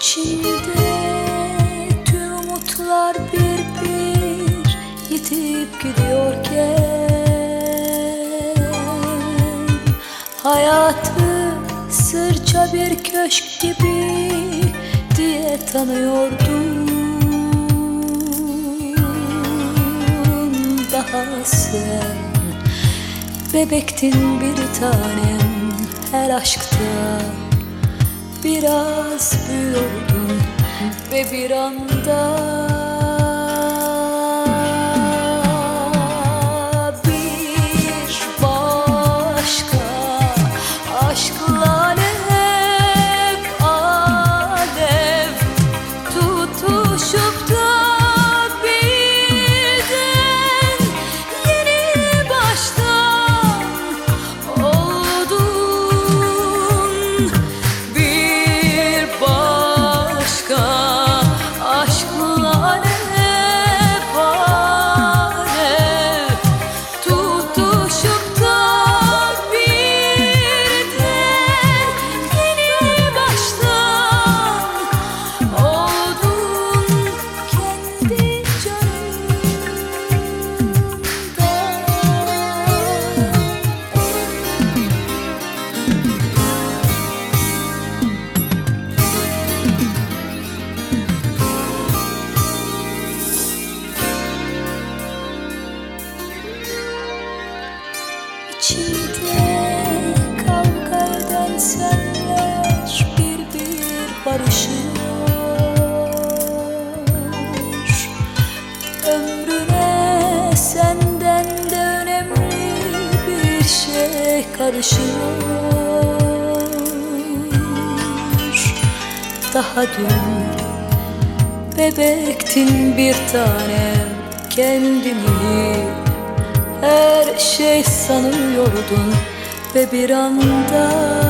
İçimde tüm umutlar bir bir yitip gidiyorken Hayatı sırça bir köşk gibi diye tanıyordum Daha sen bebektin bir tanem her aşkta Biraz büyüyordum ve bir anda İçimde kavga eden senler bir bir barışıyor Ömrüne senden de önemli bir şey karışıyor Daha dün bebektin bir tanem kendini her şey sanıyordun ve bir anda